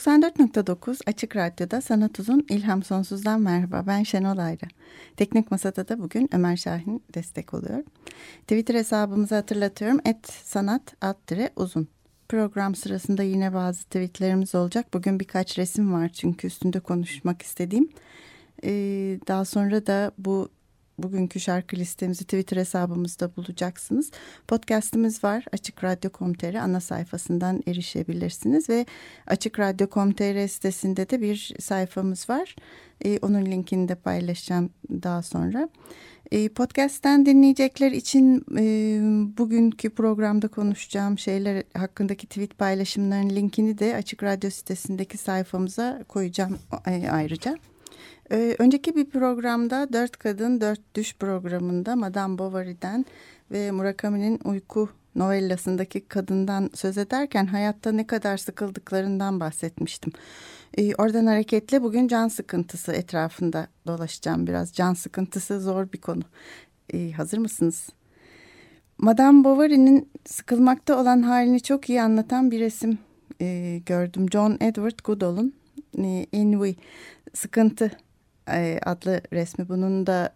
94.9 Açık Radyo'da Sanat Uzun İlham Sonsuz'dan merhaba. Ben Şenol Ayra. Teknik Masada da bugün Ömer Şahin destek oluyor. Twitter hesabımızı hatırlatıyorum. Et sanat alt uzun. Program sırasında yine bazı tweetlerimiz olacak. Bugün birkaç resim var çünkü üstünde konuşmak istediğim. Ee, daha sonra da bu bugünkü şarkı listemizi Twitter hesabımızda bulacaksınız. Podcast'imiz var. Açık Radyo.com.tr ana sayfasından erişebilirsiniz ve Açık Radyo.com.tr sitesinde de bir sayfamız var. Ee, onun linkini de paylaşacağım daha sonra. Ee, podcast'ten dinleyecekler için e, bugünkü programda konuşacağım şeyler hakkındaki tweet paylaşımlarının linkini de Açık Radyo sitesindeki sayfamıza koyacağım e, ayrıca. Ee, önceki bir programda Dört Kadın Dört Düş programında Madame Bovary'den ve Murakami'nin uyku novellasındaki kadından söz ederken hayatta ne kadar sıkıldıklarından bahsetmiştim. Ee, oradan hareketle bugün can sıkıntısı etrafında dolaşacağım biraz. Can sıkıntısı zor bir konu. Ee, hazır mısınız? Madame Bovary'nin sıkılmakta olan halini çok iyi anlatan bir resim e, gördüm. John Edward Goodall'un e, Ennui, Sıkıntı adlı resmi. Bunun da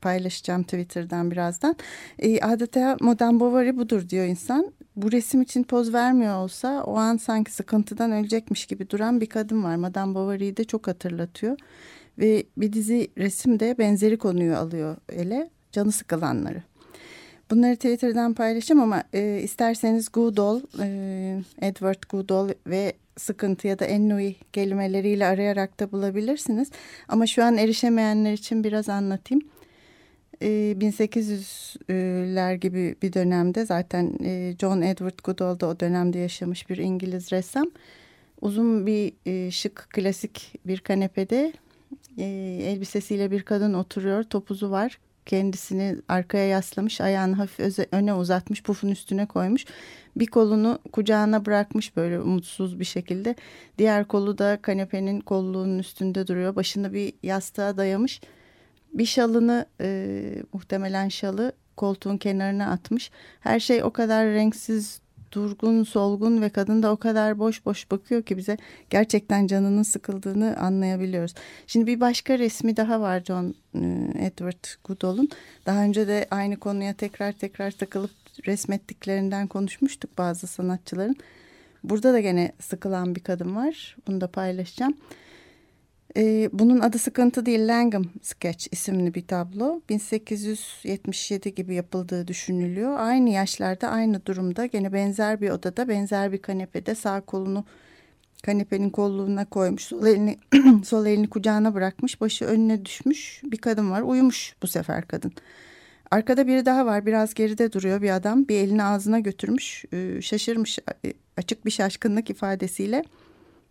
paylaşacağım Twitter'dan birazdan. E, adeta Modern Bovary budur diyor insan. Bu resim için poz vermiyor olsa o an sanki sıkıntıdan ölecekmiş gibi duran bir kadın var. Madame Bovary'yi de çok hatırlatıyor. Ve bir dizi resim de benzeri konuyu alıyor ele. Canı sıkılanları. Bunları Twitter'dan paylaşacağım ama e, isterseniz Goodall, e, Edward Goodall ve sıkıntı ya da ennui kelimeleriyle arayarak da bulabilirsiniz. Ama şu an erişemeyenler için biraz anlatayım. 1800'ler gibi bir dönemde zaten John Edward Goodall da o dönemde yaşamış bir İngiliz ressam. Uzun bir şık klasik bir kanepede elbisesiyle bir kadın oturuyor. Topuzu var kendisini arkaya yaslamış, ayağını hafif öne uzatmış, pufun üstüne koymuş. Bir kolunu kucağına bırakmış böyle umutsuz bir şekilde. Diğer kolu da kanepenin kolluğunun üstünde duruyor. Başını bir yastığa dayamış. Bir şalını e, muhtemelen şalı koltuğun kenarına atmış. Her şey o kadar renksiz, durgun, solgun ve kadın da o kadar boş boş bakıyor ki bize gerçekten canının sıkıldığını anlayabiliyoruz. Şimdi bir başka resmi daha var John e, Edward Goodall'un. Daha önce de aynı konuya tekrar tekrar takılıp resmettiklerinden konuşmuştuk bazı sanatçıların. Burada da gene sıkılan bir kadın var. Bunu da paylaşacağım. Ee, bunun adı sıkıntı değil Langham Sketch isimli bir tablo. 1877 gibi yapıldığı düşünülüyor. Aynı yaşlarda aynı durumda gene benzer bir odada benzer bir kanepede sağ kolunu kanepenin kolluğuna koymuş. Sol elini, sol elini kucağına bırakmış. Başı önüne düşmüş bir kadın var. Uyumuş bu sefer kadın. Arkada biri daha var. Biraz geride duruyor bir adam. Bir elini ağzına götürmüş. Ee, şaşırmış e, açık bir şaşkınlık ifadesiyle.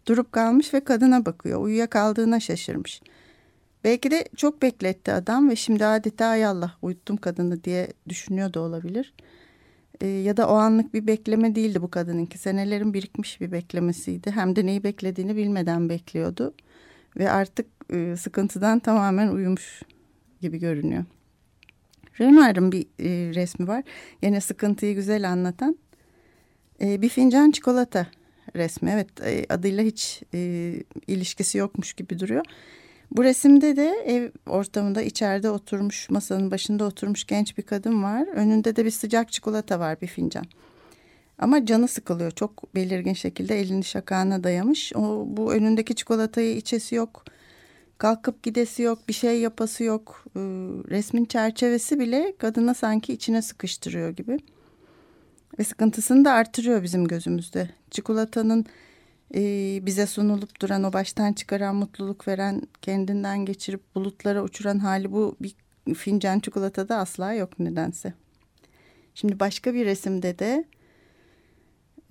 Durup kalmış ve kadına bakıyor. Uyuyakaldığına şaşırmış. Belki de çok bekletti adam ve şimdi adeta ay Allah uyuttum kadını diye düşünüyor da olabilir. E, ya da o anlık bir bekleme değildi bu kadınınki. Senelerin birikmiş bir beklemesiydi. Hem de neyi beklediğini bilmeden bekliyordu. Ve artık e, sıkıntıdan tamamen uyumuş gibi görünüyor. Renoir'ın bir e, resmi var. Yine sıkıntıyı güzel anlatan. E, bir fincan çikolata resmi. Evet e, adıyla hiç e, ilişkisi yokmuş gibi duruyor. Bu resimde de ev ortamında içeride oturmuş masanın başında oturmuş genç bir kadın var. Önünde de bir sıcak çikolata var bir fincan. Ama canı sıkılıyor çok belirgin şekilde elini şakağına dayamış. O, bu önündeki çikolatayı içesi yok. Kalkıp gidesi yok bir şey yapası yok. Ee, resmin çerçevesi bile kadına sanki içine sıkıştırıyor gibi. Ve sıkıntısını da artırıyor bizim gözümüzde. Çikolatanın e, bize sunulup duran o baştan çıkaran mutluluk veren kendinden geçirip bulutlara uçuran hali bu bir fincan çikolatada asla yok nedense. Şimdi başka bir resimde de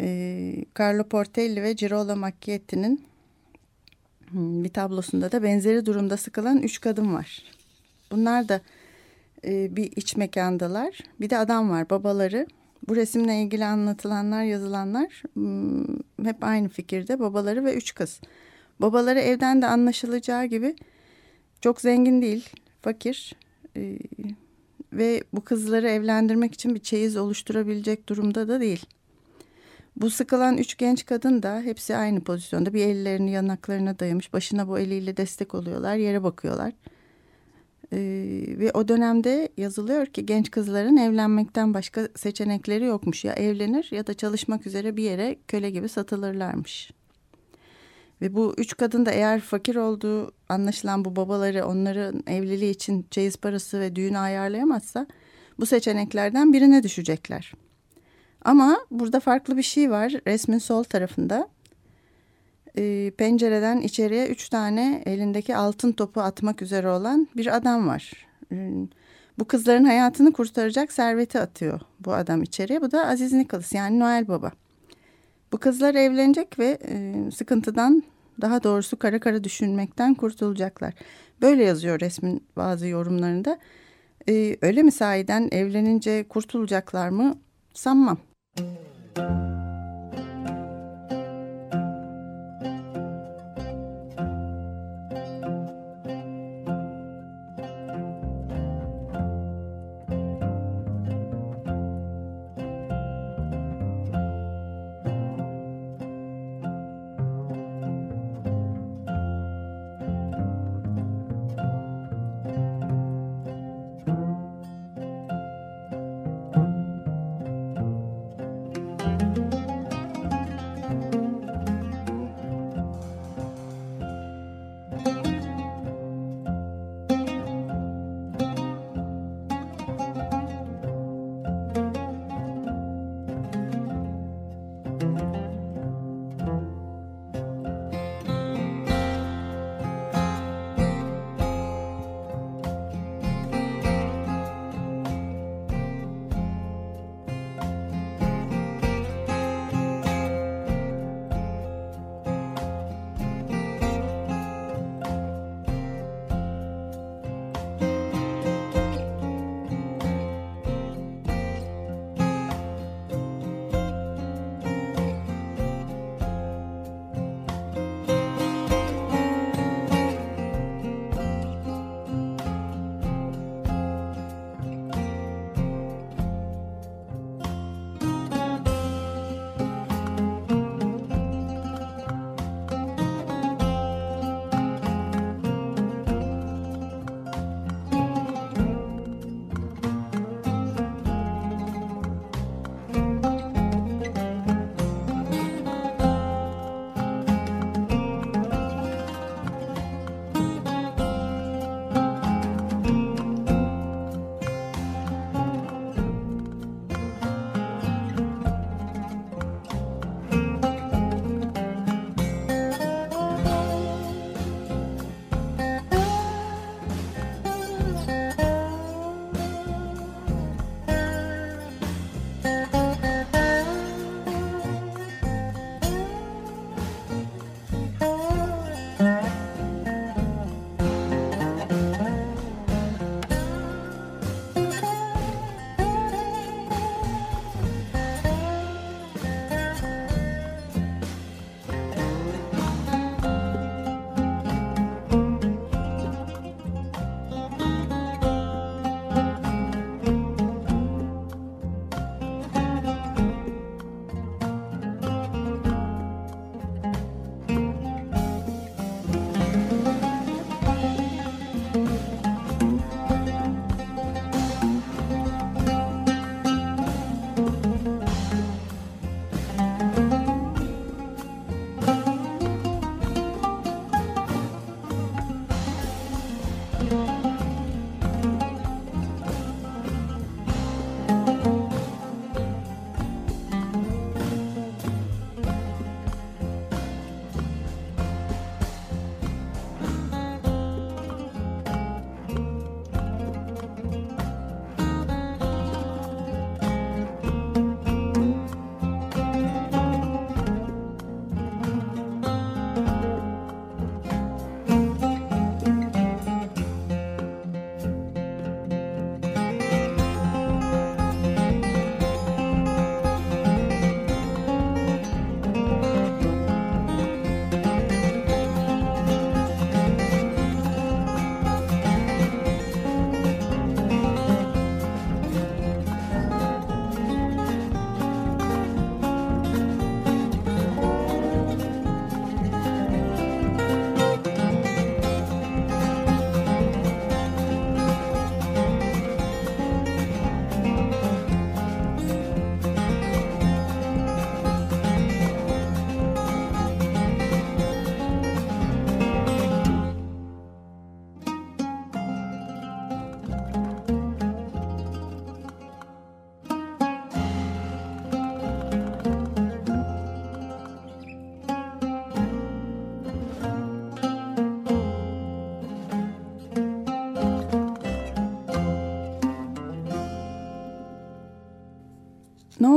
e, Carlo Portelli ve Girolamo Macchietti'nin bir tablosunda da benzeri durumda sıkılan üç kadın var. Bunlar da e, bir iç mekandalar. Bir de adam var babaları. Bu resimle ilgili anlatılanlar yazılanlar hmm, hep aynı fikirde babaları ve üç kız. Babaları evden de anlaşılacağı gibi çok zengin değil fakir e, ve bu kızları evlendirmek için bir çeyiz oluşturabilecek durumda da değil. Bu sıkılan üç genç kadın da hepsi aynı pozisyonda. Bir ellerini yanaklarına dayamış. Başına bu eliyle destek oluyorlar. Yere bakıyorlar. Ee, ve o dönemde yazılıyor ki genç kızların evlenmekten başka seçenekleri yokmuş. Ya evlenir ya da çalışmak üzere bir yere köle gibi satılırlarmış. Ve bu üç kadın da eğer fakir olduğu anlaşılan bu babaları onların evliliği için çeyiz parası ve düğünü ayarlayamazsa bu seçeneklerden birine düşecekler. Ama burada farklı bir şey var. Resmin sol tarafında e, pencereden içeriye üç tane elindeki altın topu atmak üzere olan bir adam var. E, bu kızların hayatını kurtaracak serveti atıyor bu adam içeriye. Bu da Aziz Nicholas yani Noel Baba. Bu kızlar evlenecek ve e, sıkıntıdan daha doğrusu kara kara düşünmekten kurtulacaklar. Böyle yazıyor resmin bazı yorumlarında. E, öyle mi sahiden evlenince kurtulacaklar mı sanmam. Thank you.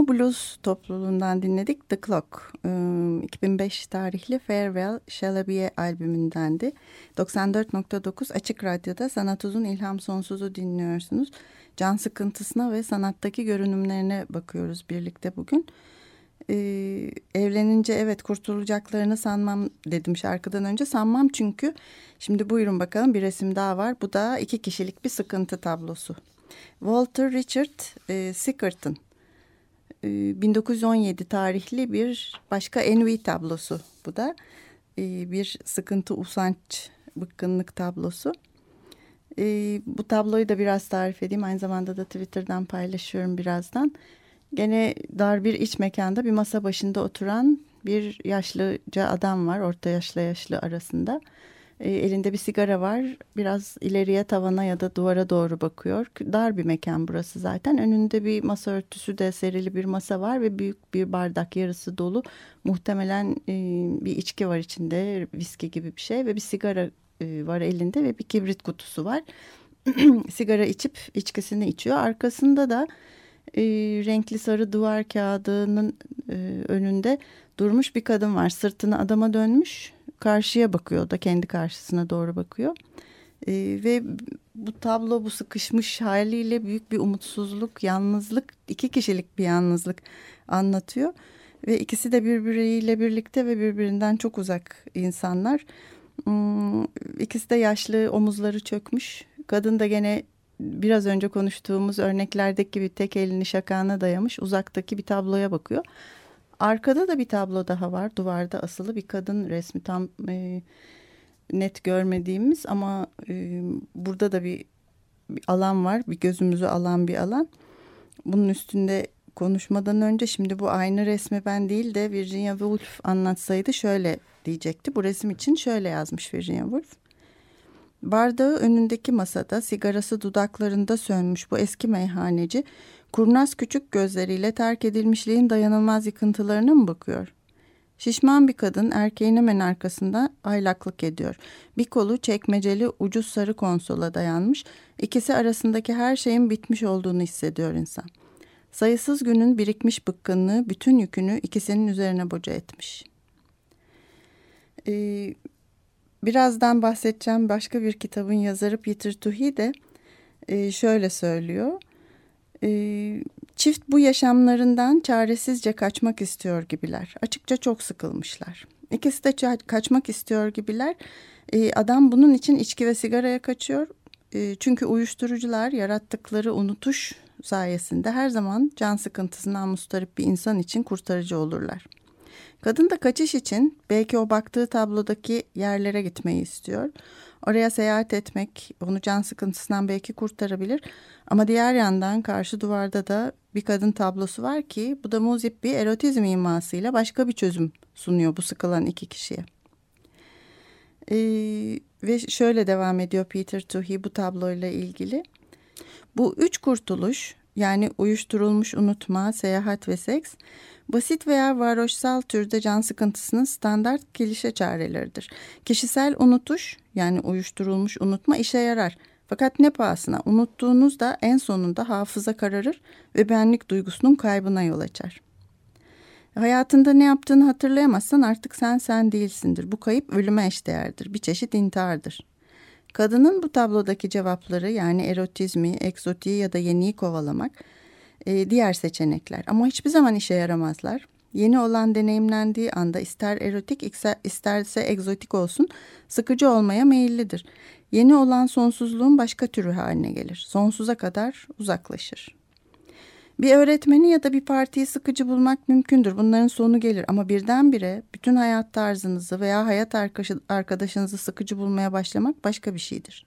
Blues topluluğundan dinledik The Clock. 2005 tarihli Farewell Shalabiye albümündendi. 94.9 Açık Radyo'da Sanat Uzun İlham Sonsuz'u dinliyorsunuz. Can sıkıntısına ve sanattaki görünümlerine bakıyoruz birlikte bugün. Evlenince evet kurtulacaklarını sanmam dedim şarkıdan önce. Sanmam çünkü şimdi buyurun bakalım bir resim daha var. Bu da iki kişilik bir sıkıntı tablosu. Walter Richard e, Sickerton 1917 tarihli bir başka Envy tablosu bu da. E, bir sıkıntı, usanç, bıkkınlık tablosu. E, bu tabloyu da biraz tarif edeyim. Aynı zamanda da Twitter'dan paylaşıyorum birazdan. Gene dar bir iç mekanda bir masa başında oturan bir yaşlıca adam var. Orta yaşlı yaşlı arasında. E, elinde bir sigara var. Biraz ileriye tavana ya da duvara doğru bakıyor. Dar bir mekan burası zaten. Önünde bir masa örtüsü de serili bir masa var ve büyük bir bardak yarısı dolu. Muhtemelen e, bir içki var içinde. Viski gibi bir şey ve bir sigara e, var elinde ve bir kibrit kutusu var. sigara içip içkisini içiyor. Arkasında da renkli sarı duvar kağıdının önünde durmuş bir kadın var. Sırtını adama dönmüş karşıya bakıyor da kendi karşısına doğru bakıyor. E, ve bu tablo bu sıkışmış haliyle büyük bir umutsuzluk, yalnızlık, iki kişilik bir yalnızlık anlatıyor. Ve ikisi de birbiriyle birlikte ve birbirinden çok uzak insanlar. Hmm, ikisi de yaşlı, omuzları çökmüş. Kadın da gene biraz önce konuştuğumuz örneklerdeki gibi tek elini şakağına dayamış uzaktaki bir tabloya bakıyor. Arkada da bir tablo daha var duvarda asılı bir kadın resmi tam e, net görmediğimiz ama e, burada da bir, bir alan var bir gözümüzü alan bir alan. Bunun üstünde konuşmadan önce şimdi bu aynı resmi ben değil de Virginia Woolf anlatsaydı şöyle diyecekti. Bu resim için şöyle yazmış Virginia Woolf. Bardağı önündeki masada sigarası dudaklarında sönmüş bu eski meyhaneci kurnaz küçük gözleriyle terk edilmişliğin dayanılmaz yıkıntılarına mı bakıyor? Şişman bir kadın erkeğin hemen arkasında aylaklık ediyor. Bir kolu çekmeceli ucuz sarı konsola dayanmış. İkisi arasındaki her şeyin bitmiş olduğunu hissediyor insan. Sayısız günün birikmiş bıkkınlığı bütün yükünü ikisinin üzerine boca etmiş. Ee, birazdan bahsedeceğim başka bir kitabın yazarı Peter Tuhi de e, şöyle söylüyor. E, çift bu yaşamlarından çaresizce kaçmak istiyor gibiler. Açıkça çok sıkılmışlar. İkisi de kaçmak istiyor gibiler. E, adam bunun için içki ve sigaraya kaçıyor. E, çünkü uyuşturucular yarattıkları unutuş sayesinde her zaman can sıkıntısından mustarip bir insan için kurtarıcı olurlar. Kadın da kaçış için belki o baktığı tablodaki yerlere gitmeyi istiyor. Oraya seyahat etmek onu can sıkıntısından belki kurtarabilir. Ama diğer yandan karşı duvarda da bir kadın tablosu var ki bu da muzip bir erotizm imasıyla başka bir çözüm sunuyor bu sıkılan iki kişiye. Ee, ve şöyle devam ediyor Peter Tuhi bu tabloyla ilgili. Bu üç kurtuluş yani uyuşturulmuş unutma, seyahat ve seks basit veya varoşsal türde can sıkıntısının standart klişe çareleridir. Kişisel unutuş yani uyuşturulmuş unutma işe yarar. Fakat ne pahasına unuttuğunuzda en sonunda hafıza kararır ve benlik duygusunun kaybına yol açar. Hayatında ne yaptığını hatırlayamazsan artık sen sen değilsindir. Bu kayıp ölüme eşdeğerdir. Bir çeşit intihardır. Kadının bu tablodaki cevapları yani erotizmi, egzotiği ya da yeniyi kovalamak e, diğer seçenekler. Ama hiçbir zaman işe yaramazlar. Yeni olan deneyimlendiği anda ister erotik isterse egzotik olsun sıkıcı olmaya meyillidir. Yeni olan sonsuzluğun başka türü haline gelir. Sonsuza kadar uzaklaşır. Bir öğretmeni ya da bir partiyi sıkıcı bulmak mümkündür. Bunların sonu gelir ama birdenbire bütün hayat tarzınızı veya hayat arkadaşınızı sıkıcı bulmaya başlamak başka bir şeydir.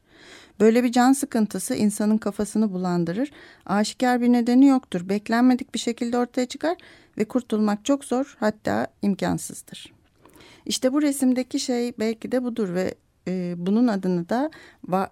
Böyle bir can sıkıntısı insanın kafasını bulandırır. Aşikar bir nedeni yoktur. Beklenmedik bir şekilde ortaya çıkar ve kurtulmak çok zor hatta imkansızdır. İşte bu resimdeki şey belki de budur ve e, bunun adını da var,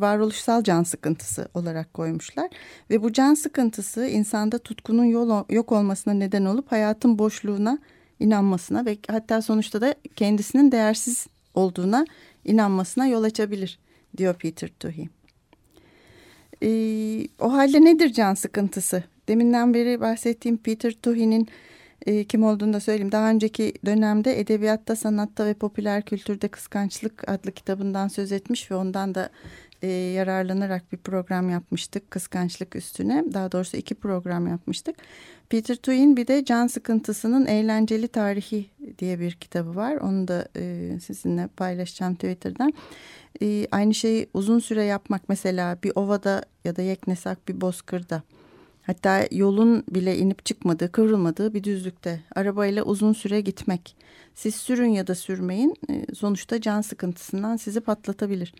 varoluşsal can sıkıntısı olarak koymuşlar. Ve bu can sıkıntısı insanda tutkunun yol, yok olmasına neden olup hayatın boşluğuna inanmasına ve hatta sonuçta da kendisinin değersiz olduğuna inanmasına yol açabilir diyor Peter Tuhi. Ee, o halde nedir can sıkıntısı deminden beri bahsettiğim Peter Tuhi'nin e, kim olduğunu da söyleyeyim. Daha önceki dönemde Edebiyatta, Sanatta ve Popüler Kültürde Kıskançlık adlı kitabından söz etmiş ve ondan da e, yararlanarak bir program yapmıştık kıskançlık üstüne. Daha doğrusu iki program yapmıştık. Peter Tuin bir de Can Sıkıntısının Eğlenceli Tarihi diye bir kitabı var. Onu da e, sizinle paylaşacağım Twitter'dan. E, aynı şeyi uzun süre yapmak mesela bir ovada ya da yeknesak bir bozkırda. Hatta yolun bile inip çıkmadığı, kıvrılmadığı bir düzlükte arabayla uzun süre gitmek. Siz sürün ya da sürmeyin e, sonuçta can sıkıntısından sizi patlatabilir.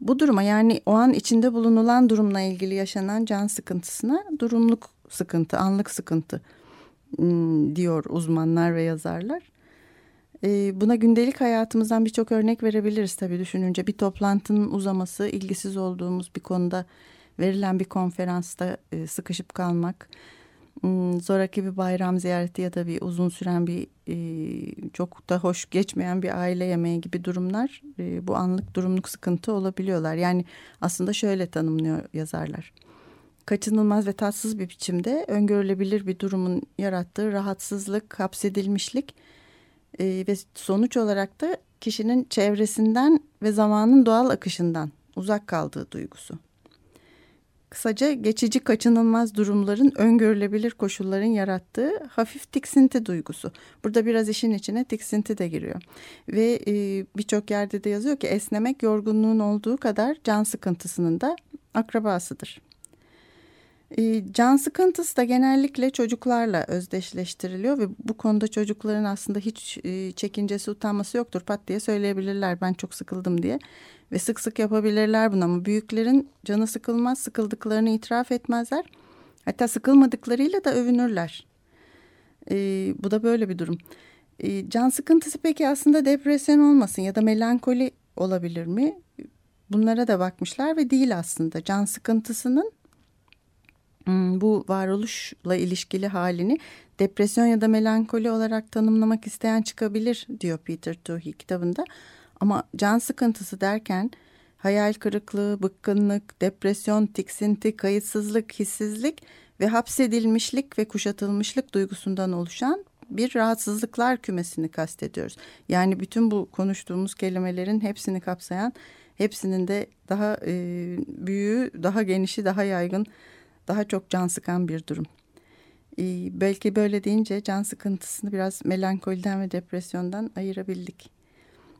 Bu duruma yani o an içinde bulunulan durumla ilgili yaşanan can sıkıntısına durumluk sıkıntı, anlık sıkıntı hmm, diyor uzmanlar ve yazarlar. E, buna gündelik hayatımızdan birçok örnek verebiliriz tabii düşününce. Bir toplantının uzaması, ilgisiz olduğumuz bir konuda verilen bir konferansta e, sıkışıp kalmak, hmm, zoraki bir bayram ziyareti ya da bir uzun süren bir e, çok da hoş geçmeyen bir aile yemeği gibi durumlar e, bu anlık durumluk sıkıntı olabiliyorlar. Yani aslında şöyle tanımlıyor yazarlar. Kaçınılmaz ve tatsız bir biçimde öngörülebilir bir durumun yarattığı rahatsızlık, hapsedilmişlik ve sonuç olarak da kişinin çevresinden ve zamanın doğal akışından uzak kaldığı duygusu. Kısaca geçici kaçınılmaz durumların öngörülebilir koşulların yarattığı hafif tiksinti duygusu. Burada biraz işin içine tiksinti de giriyor. Ve e, birçok yerde de yazıyor ki esnemek yorgunluğun olduğu kadar can sıkıntısının da akrabasıdır. E, can sıkıntısı da genellikle çocuklarla özdeşleştiriliyor ve bu konuda çocukların aslında hiç e, çekincesi utanması yoktur. Pat diye söyleyebilirler ben çok sıkıldım diye ve sık sık yapabilirler bunu ama büyüklerin canı sıkılmaz, sıkıldıklarını itiraf etmezler. Hatta sıkılmadıklarıyla da övünürler. E, bu da böyle bir durum. E, can sıkıntısı peki aslında depresyon olmasın ya da melankoli olabilir mi? Bunlara da bakmışlar ve değil aslında. Can sıkıntısının bu varoluşla ilişkili halini depresyon ya da melankoli olarak tanımlamak isteyen çıkabilir diyor Peter Tuhi kitabında. Ama can sıkıntısı derken hayal kırıklığı, bıkkınlık, depresyon, tiksinti, kayıtsızlık, hissizlik ve hapsedilmişlik ve kuşatılmışlık duygusundan oluşan bir rahatsızlıklar kümesini kastediyoruz. Yani bütün bu konuştuğumuz kelimelerin hepsini kapsayan, hepsinin de daha e, büyüğü, daha genişi, daha yaygın, daha çok can sıkan bir durum. E, belki böyle deyince can sıkıntısını biraz melankoliden ve depresyondan ayırabildik.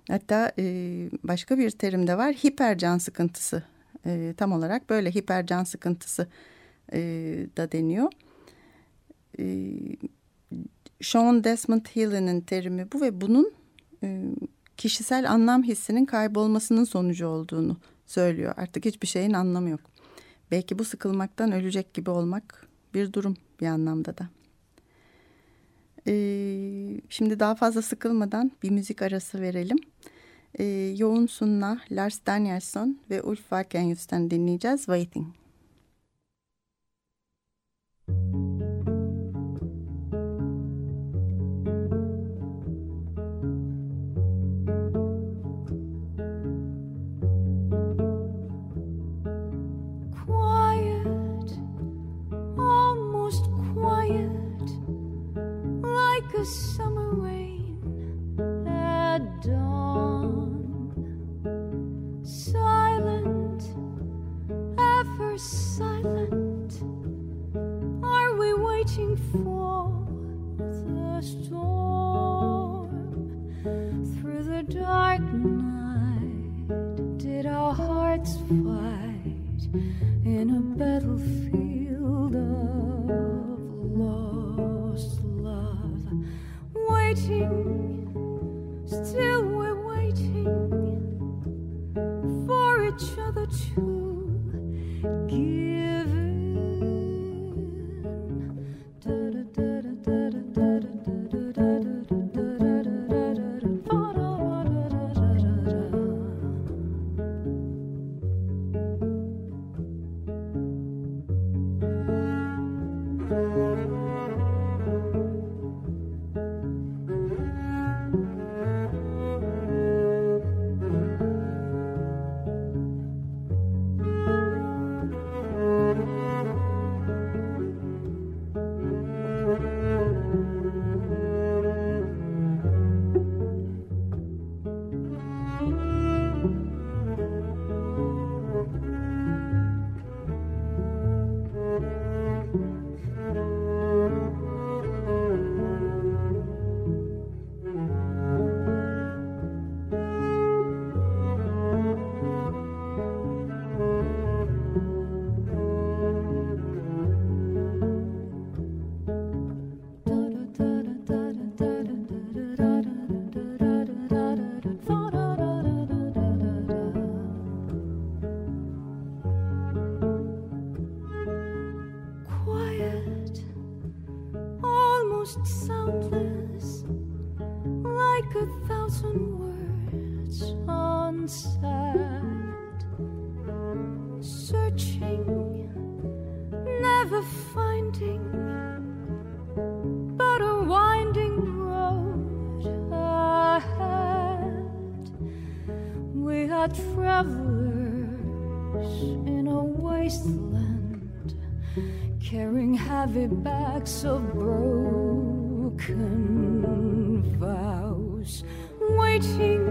Hatta e, başka bir terim de var hiper can sıkıntısı. E, tam olarak böyle hiper can sıkıntısı e, da deniyor. E, Sean Desmond Hill'in terimi bu ve bunun e, kişisel anlam hissinin kaybolmasının sonucu olduğunu söylüyor. Artık hiçbir şeyin anlamı yok. Belki bu sıkılmaktan ölecek gibi olmak bir durum bir anlamda da. Ee, şimdi daha fazla sıkılmadan bir müzik arası verelim. Ee, Yoğun Sunna, Lars Danielsson ve Ulf Walkenhus'tan dinleyeceğiz Waiting. like a summer rain at dawn. Silent, ever silent, are we waiting for the storm? Through the dark night, did our hearts fight in a battlefield? waiting, still we're waiting for each other to give. Heavy bags of broken vows, waiting,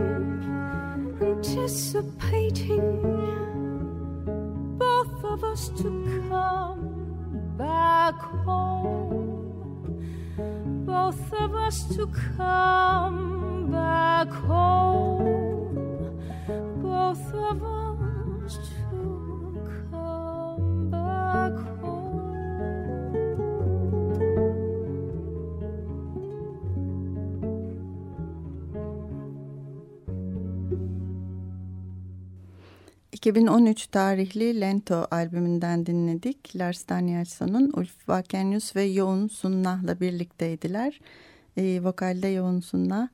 anticipating both of us to come back home, both of us to come back home, both of us 2013 tarihli Lento albümünden dinledik. Lars Danielson'un Ulf Vakenius ve Yoğun Sunnah'la birlikteydiler. E, vokalde Yoğun Sunnah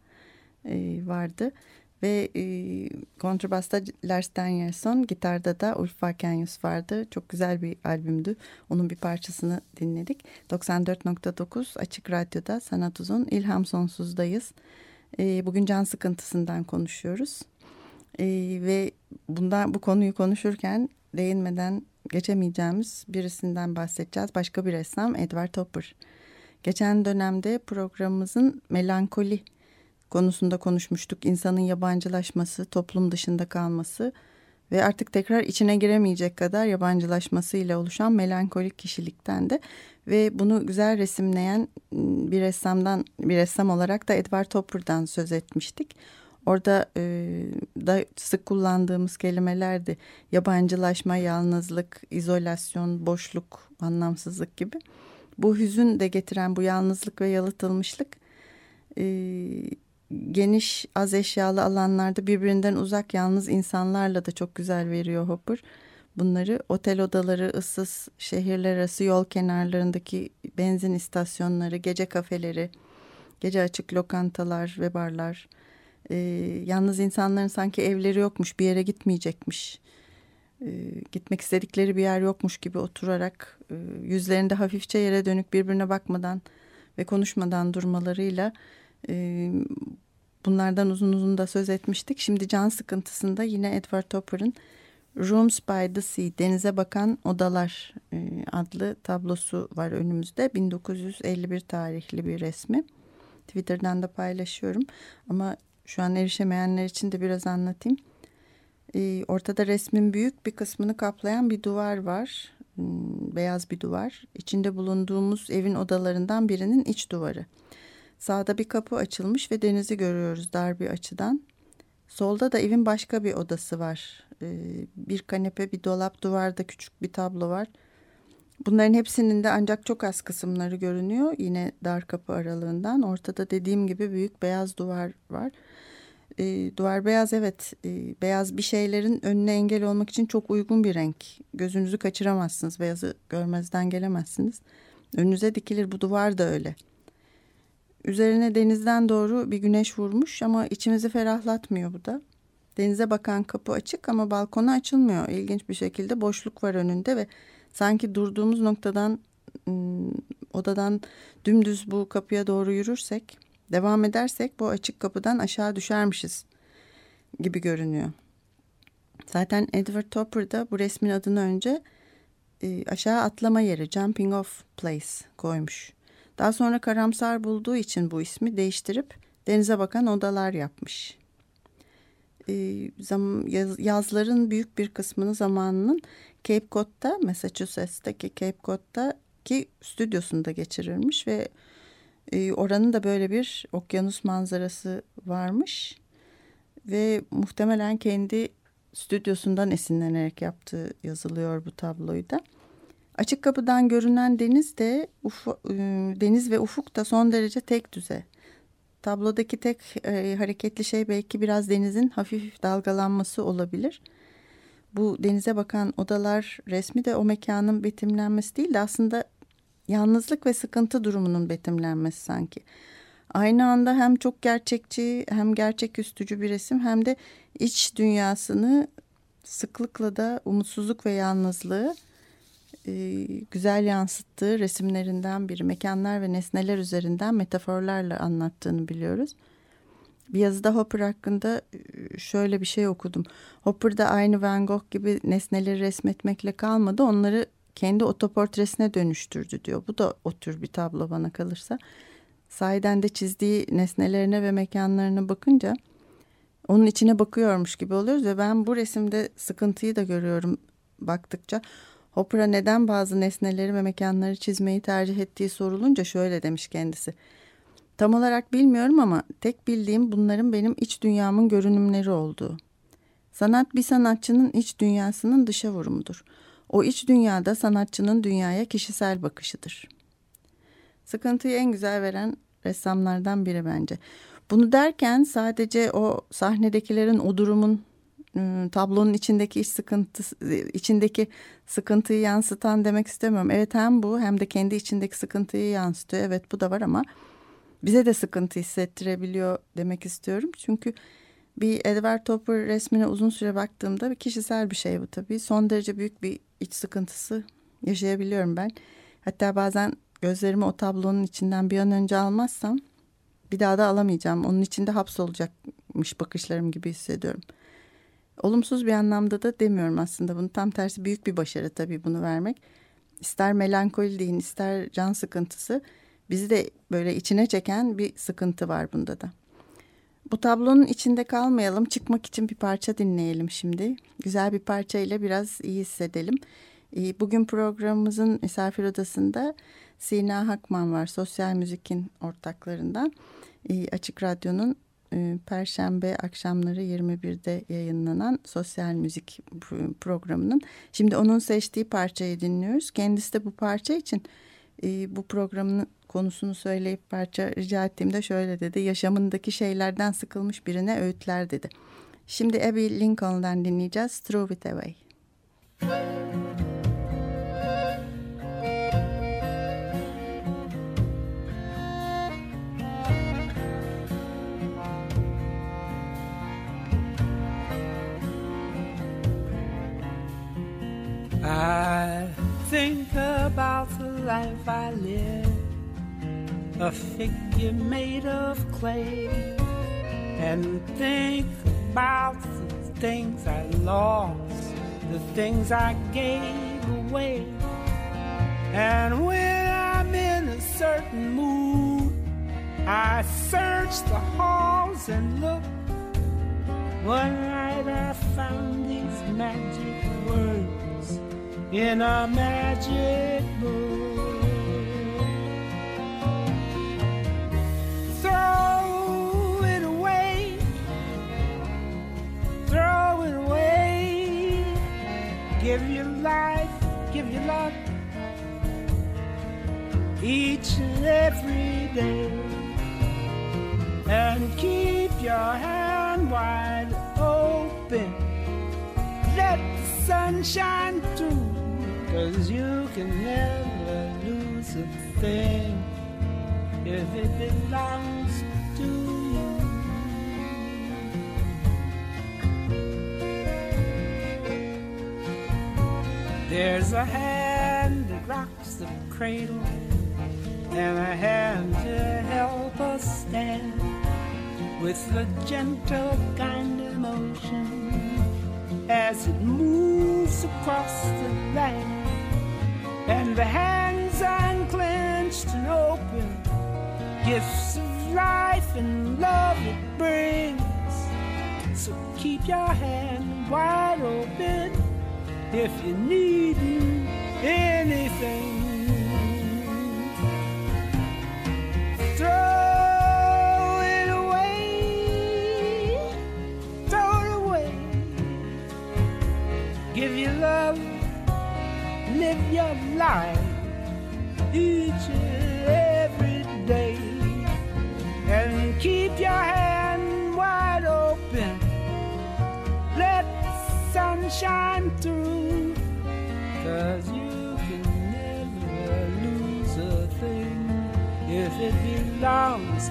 e, vardı. Ve e, kontrbasta Lars Danielson, gitarda da Ulf Vakenius vardı. Çok güzel bir albümdü. Onun bir parçasını dinledik. 94.9 Açık Radyo'da Sanat Uzun İlham Sonsuz'dayız. E, bugün can sıkıntısından konuşuyoruz. E, ve bundan bu konuyu konuşurken değinmeden geçemeyeceğimiz birisinden bahsedeceğiz. Başka bir ressam Edward Hopper. Geçen dönemde programımızın melankoli konusunda konuşmuştuk. İnsanın yabancılaşması, toplum dışında kalması ve artık tekrar içine giremeyecek kadar yabancılaşmasıyla oluşan melankolik kişilikten de ve bunu güzel resimleyen bir ressamdan bir ressam olarak da Edward Hopper'dan söz etmiştik. Orada e, da sık kullandığımız kelimelerdi yabancılaşma, yalnızlık, izolasyon, boşluk, anlamsızlık gibi. Bu hüzün de getiren bu yalnızlık ve yalıtılmışlık e, geniş az eşyalı alanlarda birbirinden uzak yalnız insanlarla da çok güzel veriyor Hopper. Bunları otel odaları, ıssız şehirler arası yol kenarlarındaki benzin istasyonları, gece kafeleri, gece açık lokantalar ve barlar. Ee, yalnız insanların sanki evleri yokmuş, bir yere gitmeyecekmiş. Ee, gitmek istedikleri bir yer yokmuş gibi oturarak e, yüzlerinde hafifçe yere dönük birbirine bakmadan ve konuşmadan durmalarıyla e, bunlardan uzun uzun da söz etmiştik. Şimdi can sıkıntısında yine Edward Hopper'ın Rooms by the Sea, Denize Bakan Odalar e, adlı tablosu var önümüzde. 1951 tarihli bir resmi. Twitter'dan da paylaşıyorum ama şu an erişemeyenler için de biraz anlatayım. E, ortada resmin büyük bir kısmını kaplayan bir duvar var. Hmm, beyaz bir duvar. İçinde bulunduğumuz evin odalarından birinin iç duvarı. Sağda bir kapı açılmış ve denizi görüyoruz dar bir açıdan. Solda da evin başka bir odası var. Ee, bir kanepe, bir dolap, duvarda küçük bir tablo var. Bunların hepsinin de ancak çok az kısımları görünüyor. Yine dar kapı aralığından. Ortada dediğim gibi büyük beyaz duvar var. Ee, duvar beyaz evet. Ee, beyaz bir şeylerin önüne engel olmak için çok uygun bir renk. Gözünüzü kaçıramazsınız. Beyazı görmezden gelemezsiniz. Önünüze dikilir bu duvar da öyle. Üzerine denizden doğru bir güneş vurmuş ama içimizi ferahlatmıyor bu da. Denize bakan kapı açık ama balkona açılmıyor. İlginç bir şekilde boşluk var önünde ve sanki durduğumuz noktadan odadan dümdüz bu kapıya doğru yürürsek, devam edersek bu açık kapıdan aşağı düşermişiz gibi görünüyor. Zaten Edward Topper da bu resmin adını önce aşağı atlama yeri, jumping off place koymuş. Daha sonra karamsar bulduğu için bu ismi değiştirip denize bakan odalar yapmış. Ee, yaz, yazların büyük bir kısmını zamanının Cape Cod'da, Massachusetts'teki Cape Cod'daki stüdyosunda geçirilmiş ve e, oranın da böyle bir okyanus manzarası varmış ve muhtemelen kendi stüdyosundan esinlenerek yaptığı yazılıyor bu tabloyu da. Açık kapıdan görünen deniz de ufu, deniz ve ufuk da son derece tek düze. Tablodaki tek e, hareketli şey belki biraz denizin hafif dalgalanması olabilir. Bu denize bakan odalar resmi de o mekanın betimlenmesi değil de aslında yalnızlık ve sıkıntı durumunun betimlenmesi sanki. aynı anda hem çok gerçekçi hem gerçeküstücü bir resim hem de iç dünyasını sıklıkla da umutsuzluk ve yalnızlığı e, güzel yansıttığı resimlerinden biri. Mekanlar ve nesneler üzerinden metaforlarla anlattığını biliyoruz. Bir yazıda Hopper hakkında e, şöyle bir şey okudum. Hopper da aynı Van Gogh gibi nesneleri resmetmekle kalmadı. Onları kendi otoportresine dönüştürdü diyor. Bu da o tür bir tablo bana kalırsa. Sahiden de çizdiği nesnelerine ve mekanlarına bakınca onun içine bakıyormuş gibi oluyoruz ve ben bu resimde sıkıntıyı da görüyorum baktıkça. Hopper'a neden bazı nesneleri ve mekanları çizmeyi tercih ettiği sorulunca şöyle demiş kendisi. Tam olarak bilmiyorum ama tek bildiğim bunların benim iç dünyamın görünümleri olduğu. Sanat bir sanatçının iç dünyasının dışa vurumudur. O iç dünyada sanatçının dünyaya kişisel bakışıdır. Sıkıntıyı en güzel veren ressamlardan biri bence. Bunu derken sadece o sahnedekilerin o durumun ıı, tablonun içindeki iş sıkıntısı içindeki sıkıntıyı yansıtan demek istemiyorum. Evet hem bu hem de kendi içindeki sıkıntıyı yansıtıyor. Evet bu da var ama bize de sıkıntı hissettirebiliyor demek istiyorum. Çünkü bir Edward Topper resmine uzun süre baktığımda bir kişisel bir şey bu tabii. Son derece büyük bir iç sıkıntısı yaşayabiliyorum ben. Hatta bazen gözlerimi o tablonun içinden bir an önce almazsam bir daha da alamayacağım. Onun içinde hapsolacakmış bakışlarım gibi hissediyorum. Olumsuz bir anlamda da demiyorum aslında bunu. Tam tersi büyük bir başarı tabii bunu vermek. İster melankoli deyin ister can sıkıntısı bizi de böyle içine çeken bir sıkıntı var bunda da. Bu tablonun içinde kalmayalım. Çıkmak için bir parça dinleyelim şimdi. Güzel bir parça ile biraz iyi hissedelim. Ee, bugün programımızın misafir odasında Sina Hakman var. Sosyal Müzik'in ortaklarından. Ee, Açık Radyo'nun e, Perşembe akşamları 21'de yayınlanan Sosyal Müzik programının. Şimdi onun seçtiği parçayı dinliyoruz. Kendisi de bu parça için e, bu programın konusunu söyleyip parça rica ettiğimde şöyle dedi. Yaşamındaki şeylerden sıkılmış birine öğütler dedi. Şimdi Abby Lincoln'dan dinleyeceğiz. Throw It Away. I a figure made of clay and think about the things I lost, the things I gave away. And when I'm in a certain mood, I search the halls and look. One night I found these magic words in a magic book. Your love each and every day, and keep your hand wide open. Let the sun shine through, cause you can never lose a thing. If it belongs There's a hand that rocks the cradle, and a hand to help us stand with a gentle kind of motion as it moves across the land, and the hands unclenched and open gifts of life and love it brings. So keep your hand wide open if you need anything. Throw it away, throw it away. Give your love, live your life each and every day and keep your hand wide open. Let the sun shine through, cause you can never lose a thing. If it belongs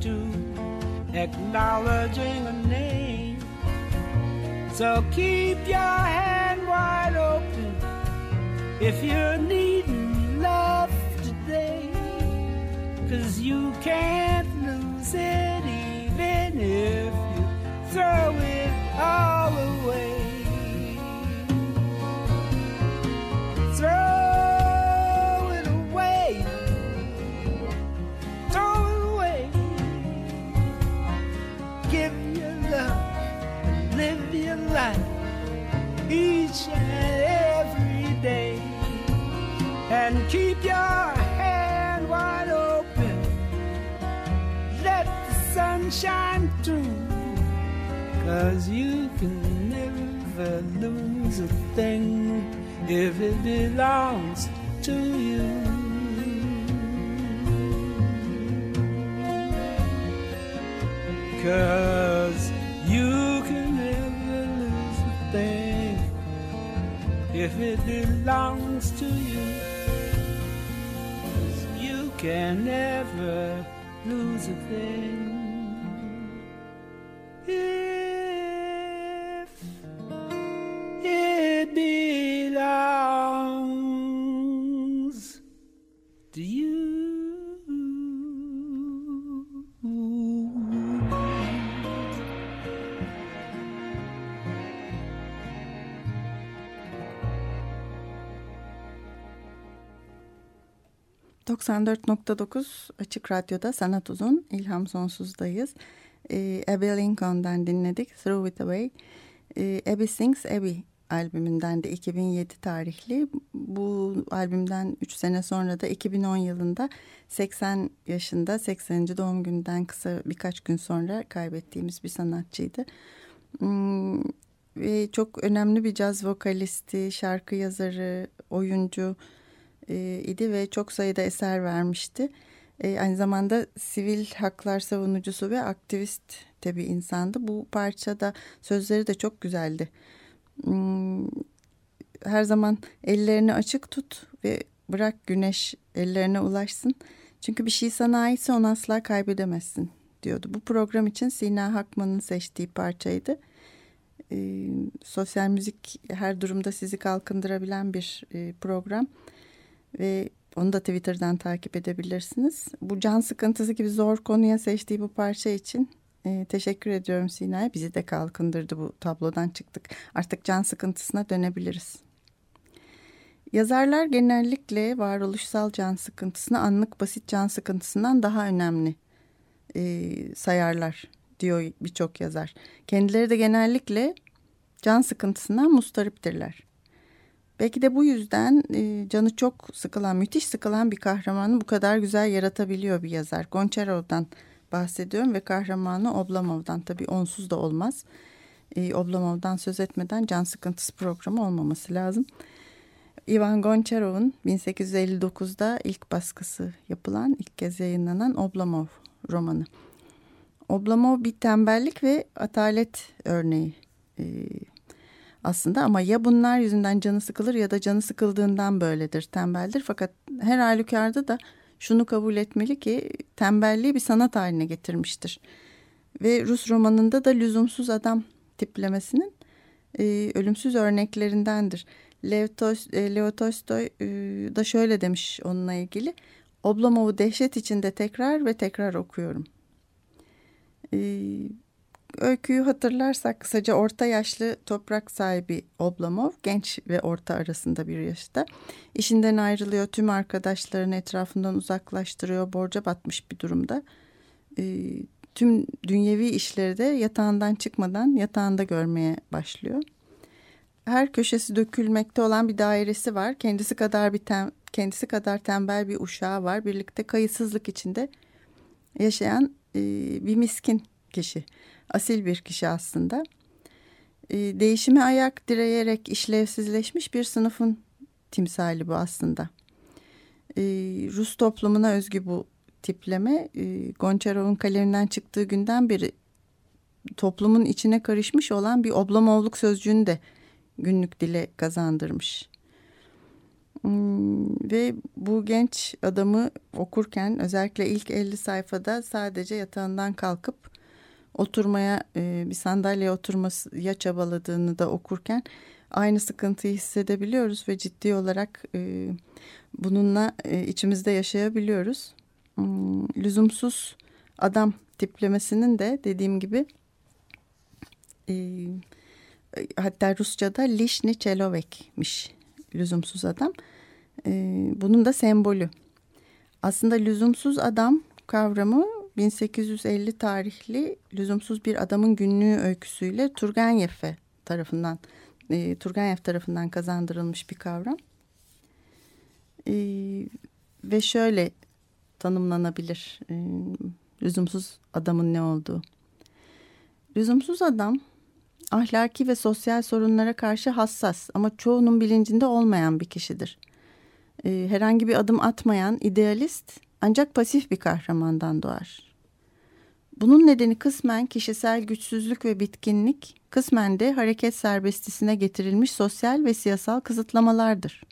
to, acknowledging a name. So keep your hand wide open if you're needing love today, cause you can't lose it even if you throw it all each and every day. And keep your hand wide open. Let the sun shine through. Cause you can never lose a thing if it belongs to you. Cause if it belongs to you. you can never lose a thing. 94.9 Açık Radyo'da Sanat Uzun, İlham Sonsuz'dayız. Ee, Abby Lincoln'dan dinledik, Throw It Away. Ee, Abby Sings Abby albümünden de 2007 tarihli. Bu albümden 3 sene sonra da 2010 yılında 80 yaşında 80. doğum gününden kısa birkaç gün sonra kaybettiğimiz bir sanatçıydı. Hmm, ve çok önemli bir caz vokalisti, şarkı yazarı, oyuncu e, idi ve çok sayıda eser vermişti. E, aynı zamanda sivil haklar savunucusu ve aktivist de bir insandı. Bu parçada sözleri de çok güzeldi. Hmm, her zaman ellerini açık tut ve bırak güneş ellerine ulaşsın. Çünkü bir şey sana aitse onu asla kaybedemezsin diyordu. Bu program için Sina Hakman'ın seçtiği parçaydı. E, sosyal müzik her durumda sizi kalkındırabilen bir e, program ve onu da Twitter'dan takip edebilirsiniz. Bu can sıkıntısı gibi zor konuya seçtiği bu parça için e, teşekkür ediyorum Sina'ya. Bizi de kalkındırdı bu tablodan çıktık. Artık can sıkıntısına dönebiliriz. Yazarlar genellikle varoluşsal can sıkıntısını anlık basit can sıkıntısından daha önemli e, sayarlar diyor birçok yazar. Kendileri de genellikle can sıkıntısından mustariptirler. Belki de bu yüzden e, canı çok sıkılan, müthiş sıkılan bir kahramanı bu kadar güzel yaratabiliyor bir yazar. Gonçarov'dan bahsediyorum ve kahramanı Oblomov'dan tabii onsuz da olmaz. E, Oblomov'dan söz etmeden can sıkıntısı programı olmaması lazım. Ivan Gonçarov'un 1859'da ilk baskısı yapılan, ilk kez yayınlanan Oblomov romanı. Oblomov bir tembellik ve atalet örneği e, aslında ama ya bunlar yüzünden canı sıkılır ya da canı sıkıldığından böyledir, tembeldir. Fakat her halükarda da şunu kabul etmeli ki tembelliği bir sanat haline getirmiştir. Ve Rus romanında da lüzumsuz adam tiplemesinin e, ölümsüz örneklerindendir. Lev, Tos, e, Leo Tolstoy e, da şöyle demiş onunla ilgili. Oblomov'u dehşet içinde tekrar ve tekrar okuyorum. E, öyküyü hatırlarsak kısaca orta yaşlı toprak sahibi Oblomov genç ve orta arasında bir yaşta. İşinden ayrılıyor tüm arkadaşlarını etrafından uzaklaştırıyor borca batmış bir durumda. E, tüm dünyevi işleri de yatağından çıkmadan yatağında görmeye başlıyor. Her köşesi dökülmekte olan bir dairesi var. Kendisi kadar bir tem, kendisi kadar tembel bir uşağı var. Birlikte kayıtsızlık içinde yaşayan e, bir miskin kişi. Asil bir kişi aslında. E, değişime ayak direyerek işlevsizleşmiş bir sınıfın timsali bu aslında. E, Rus toplumuna özgü bu tipleme e, Gonçarov'un kaleminden çıktığı günden beri toplumun içine karışmış olan bir oblamovluk sözcüğünü de günlük dile kazandırmış. Hmm, ve bu genç adamı okurken özellikle ilk 50 sayfada sadece yatağından kalkıp oturmaya e, bir sandalyeye oturmaya çabaladığını da okurken aynı sıkıntıyı hissedebiliyoruz ve ciddi olarak e, bununla e, içimizde yaşayabiliyoruz. Hmm, lüzumsuz adam tiplemesinin de dediğim gibi e, hatta Rusça'da Lişni Çelovek'miş lüzumsuz adam. Bunun da sembolü. Aslında lüzumsuz adam kavramı 1850 tarihli lüzumsuz bir adamın günlüğü öyküsüyle Turgenev tarafından e, Turgenev tarafından kazandırılmış bir kavram. E, ve şöyle tanımlanabilir e, lüzumsuz adamın ne olduğu. Lüzumsuz adam ahlaki ve sosyal sorunlara karşı hassas ama çoğunun bilincinde olmayan bir kişidir. E, herhangi bir adım atmayan idealist ancak pasif bir kahramandan doğar. Bunun nedeni kısmen kişisel güçsüzlük ve bitkinlik, kısmen de hareket serbestisine getirilmiş sosyal ve siyasal kısıtlamalardır.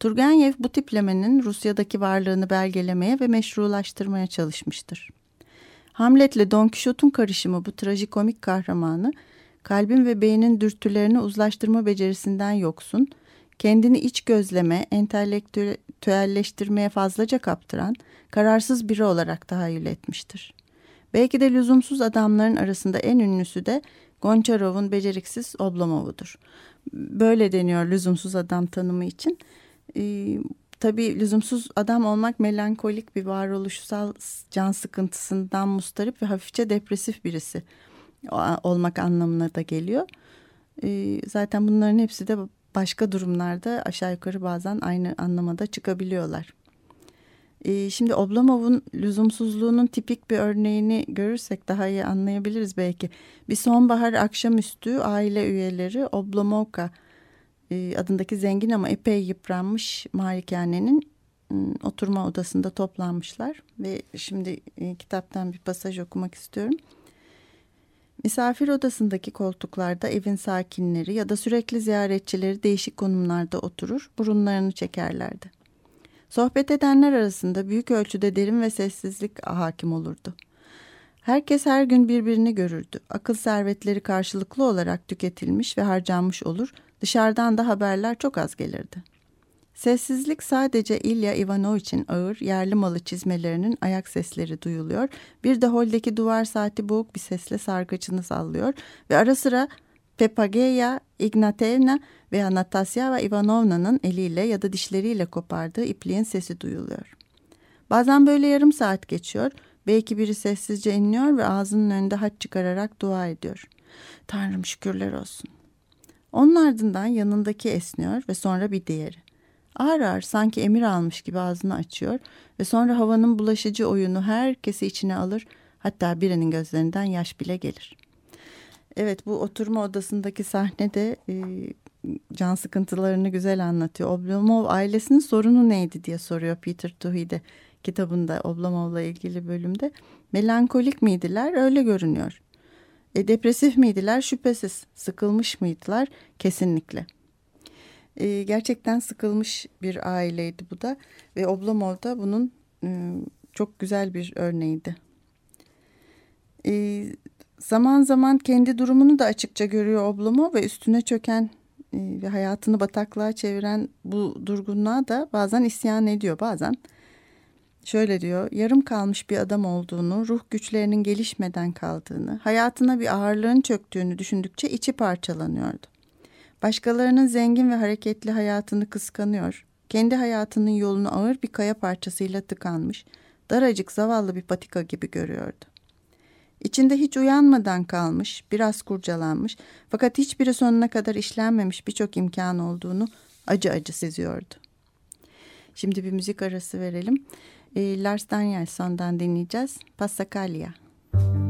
Turgenev bu tiplemenin Rusya'daki varlığını belgelemeye ve meşrulaştırmaya çalışmıştır. Hamlet'le Don Quixote'un karışımı bu trajikomik kahramanı, kalbin ve beynin dürtülerini uzlaştırma becerisinden yoksun, kendini iç gözleme, entelektüelleştirmeye fazlaca kaptıran, kararsız biri olarak tahayyül etmiştir. Belki de lüzumsuz adamların arasında en ünlüsü de Gonçarov'un beceriksiz Oblomov'udur. Böyle deniyor lüzumsuz adam tanımı için. Ee, tabii lüzumsuz adam olmak melankolik bir varoluşsal can sıkıntısından mustarip ve hafifçe depresif birisi olmak anlamına da geliyor. Ee, zaten bunların hepsi de başka durumlarda aşağı yukarı bazen aynı anlamada çıkabiliyorlar. Ee, şimdi Oblomov'un lüzumsuzluğunun tipik bir örneğini görürsek daha iyi anlayabiliriz belki. Bir sonbahar akşamüstü aile üyeleri Oblomovka e, adındaki zengin ama epey yıpranmış malikanenin ıı, oturma odasında toplanmışlar. Ve şimdi e, kitaptan bir pasaj okumak istiyorum. Misafir odasındaki koltuklarda evin sakinleri ya da sürekli ziyaretçileri değişik konumlarda oturur, burunlarını çekerlerdi. Sohbet edenler arasında büyük ölçüde derin ve sessizlik hakim olurdu. Herkes her gün birbirini görürdü. Akıl servetleri karşılıklı olarak tüketilmiş ve harcanmış olur. Dışarıdan da haberler çok az gelirdi. Sessizlik sadece İlya Ivanoviç'in ağır yerli malı çizmelerinin ayak sesleri duyuluyor. Bir de holdeki duvar saati boğuk bir sesle sargıcını sallıyor ve ara sıra Pepageya Ignatevna ve Anastasia Ivanovna'nın eliyle ya da dişleriyle kopardığı ipliğin sesi duyuluyor. Bazen böyle yarım saat geçiyor. Belki biri sessizce inliyor ve ağzının önünde haç çıkararak dua ediyor. Tanrım şükürler olsun. Onun ardından yanındaki esniyor ve sonra bir diğeri. Ağır ağır sanki emir almış gibi ağzını açıyor ve sonra havanın bulaşıcı oyunu herkesi içine alır hatta birinin gözlerinden yaş bile gelir. Evet bu oturma odasındaki sahne de e, can sıkıntılarını güzel anlatıyor. Oblomov ailesinin sorunu neydi diye soruyor Peter Tuhide kitabında Oblomov'la ilgili bölümde. Melankolik miydiler? Öyle görünüyor. E, depresif miydiler? Şüphesiz. Sıkılmış mıydılar? Kesinlikle. E, gerçekten sıkılmış bir aileydi bu da ve Oblomov da bunun e, çok güzel bir örneğiydi. E, zaman zaman kendi durumunu da açıkça görüyor Oblomov ve üstüne çöken e, ve hayatını bataklığa çeviren bu durgunluğa da bazen isyan ediyor bazen. Şöyle diyor, yarım kalmış bir adam olduğunu, ruh güçlerinin gelişmeden kaldığını, hayatına bir ağırlığın çöktüğünü düşündükçe içi parçalanıyordu. Başkalarının zengin ve hareketli hayatını kıskanıyor, kendi hayatının yolunu ağır bir kaya parçasıyla tıkanmış, daracık zavallı bir patika gibi görüyordu. İçinde hiç uyanmadan kalmış, biraz kurcalanmış fakat hiçbiri sonuna kadar işlenmemiş birçok imkan olduğunu acı acı seziyordu. Şimdi bir müzik arası verelim. E, Lars Danielson'dan dinleyeceğiz. Passacaglia. Müzik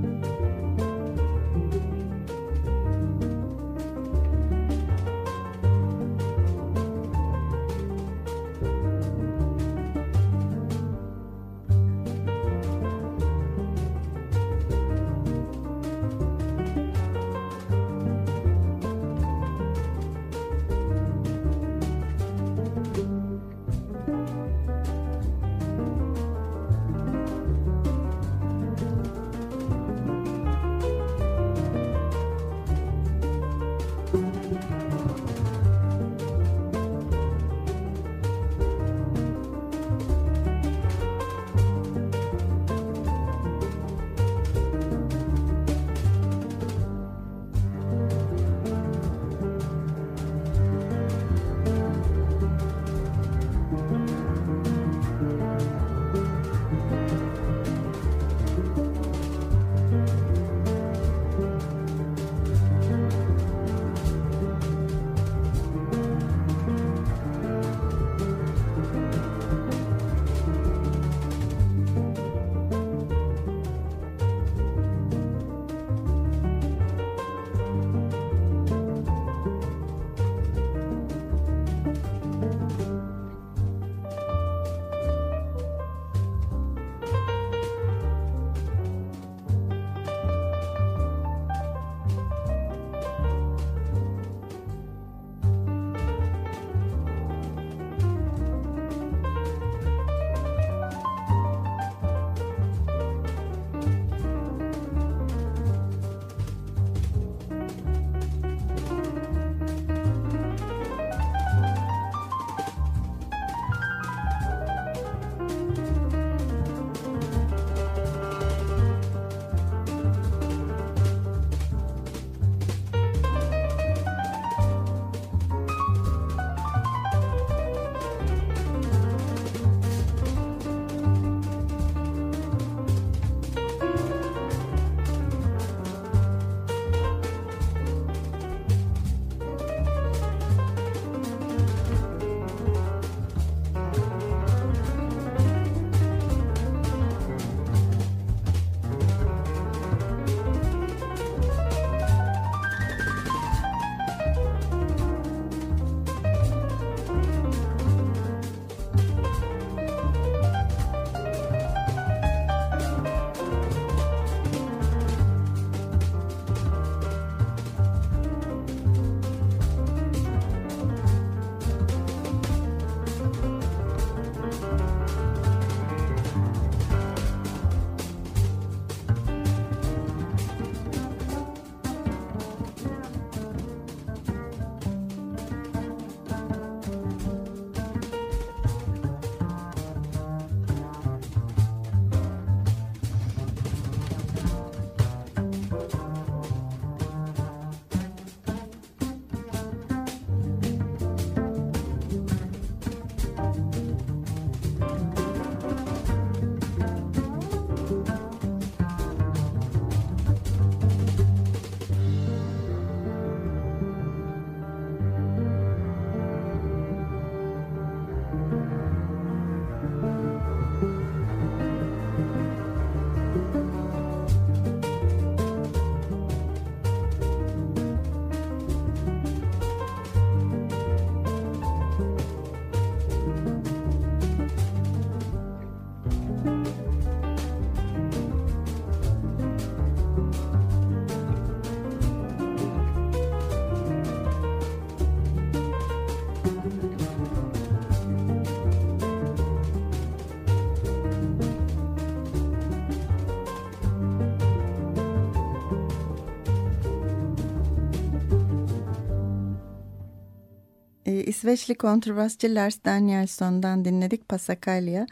İsveçli kontrbasçı Lars Danielsson'dan dinledik Passacaglia.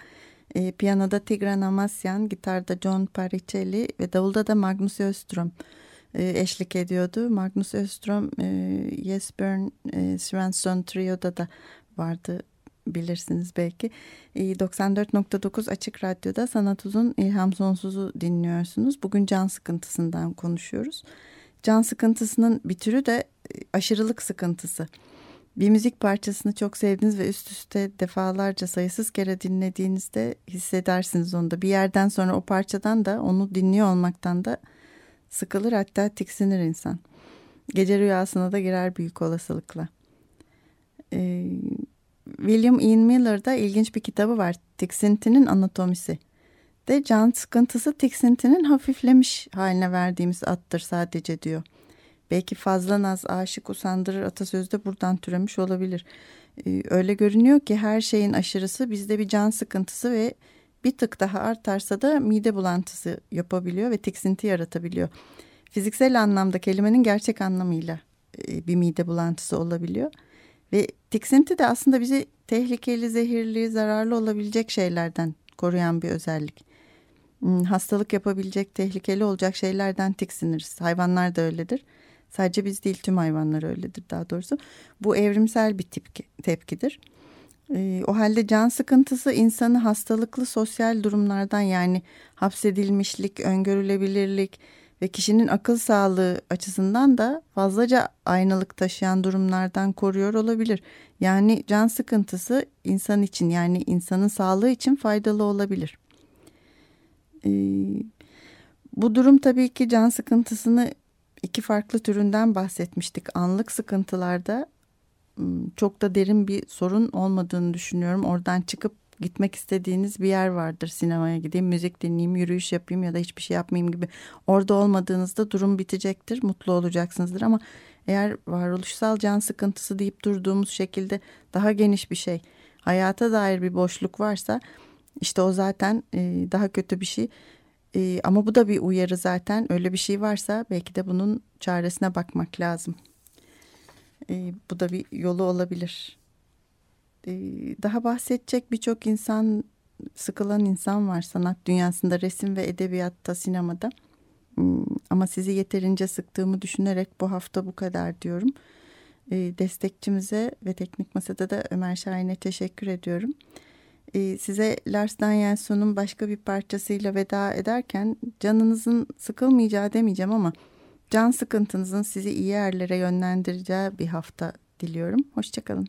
E, piyanoda Tigran Amasyan, gitarda John Paricelli ve davulda da Magnus Öström e, eşlik ediyordu. Magnus Öström e, Jesbjörn e, Svensson Trio'da da vardı bilirsiniz belki. 94.9 Açık Radyo'da Sanat Uzun İlham Sonsuz'u dinliyorsunuz. Bugün can sıkıntısından konuşuyoruz. Can sıkıntısının bir türü de aşırılık sıkıntısı. Bir müzik parçasını çok sevdiniz ve üst üste defalarca sayısız kere dinlediğinizde hissedersiniz onu da. Bir yerden sonra o parçadan da onu dinliyor olmaktan da sıkılır hatta tiksinir insan. Gece rüyasına da girer büyük olasılıkla. Ee, William Ian Miller'da ilginç bir kitabı var. Tiksintinin Anatomisi. De can sıkıntısı tiksintinin hafiflemiş haline verdiğimiz attır sadece diyor. Belki fazla naz aşık usandırır atasözü de buradan türemiş olabilir. Ee, öyle görünüyor ki her şeyin aşırısı bizde bir can sıkıntısı ve bir tık daha artarsa da mide bulantısı yapabiliyor ve tiksinti yaratabiliyor. Fiziksel anlamda kelimenin gerçek anlamıyla e, bir mide bulantısı olabiliyor. Ve tiksinti de aslında bizi tehlikeli, zehirli, zararlı olabilecek şeylerden koruyan bir özellik. Hmm, hastalık yapabilecek, tehlikeli olacak şeylerden tiksiniriz. Hayvanlar da öyledir. Sadece biz değil tüm hayvanlar öyledir daha doğrusu. Bu evrimsel bir tepki, tepkidir. E, o halde can sıkıntısı insanı hastalıklı sosyal durumlardan yani hapsedilmişlik, öngörülebilirlik ve kişinin akıl sağlığı açısından da fazlaca aynalık taşıyan durumlardan koruyor olabilir. Yani can sıkıntısı insan için yani insanın sağlığı için faydalı olabilir. Ee, bu durum tabii ki can sıkıntısını iki farklı türünden bahsetmiştik. Anlık sıkıntılarda çok da derin bir sorun olmadığını düşünüyorum. Oradan çıkıp gitmek istediğiniz bir yer vardır. Sinemaya gideyim, müzik dinleyeyim, yürüyüş yapayım ya da hiçbir şey yapmayayım gibi. Orada olmadığınızda durum bitecektir, mutlu olacaksınızdır ama eğer varoluşsal can sıkıntısı deyip durduğumuz şekilde daha geniş bir şey, hayata dair bir boşluk varsa işte o zaten daha kötü bir şey. Ama bu da bir uyarı zaten. Öyle bir şey varsa belki de bunun çaresine bakmak lazım. E, bu da bir yolu olabilir. E, daha bahsedecek birçok insan, sıkılan insan var sanat dünyasında, resim ve edebiyatta, sinemada. Hmm, ama sizi yeterince sıktığımı düşünerek bu hafta bu kadar diyorum. E, destekçimize ve Teknik Masa'da da Ömer Şahin'e teşekkür ediyorum. E, size Lars Danielson'un başka bir parçasıyla veda ederken canınızın sıkılmayacağı demeyeceğim ama can sıkıntınızın sizi iyi yerlere yönlendireceği bir hafta diliyorum. Hoşçakalın.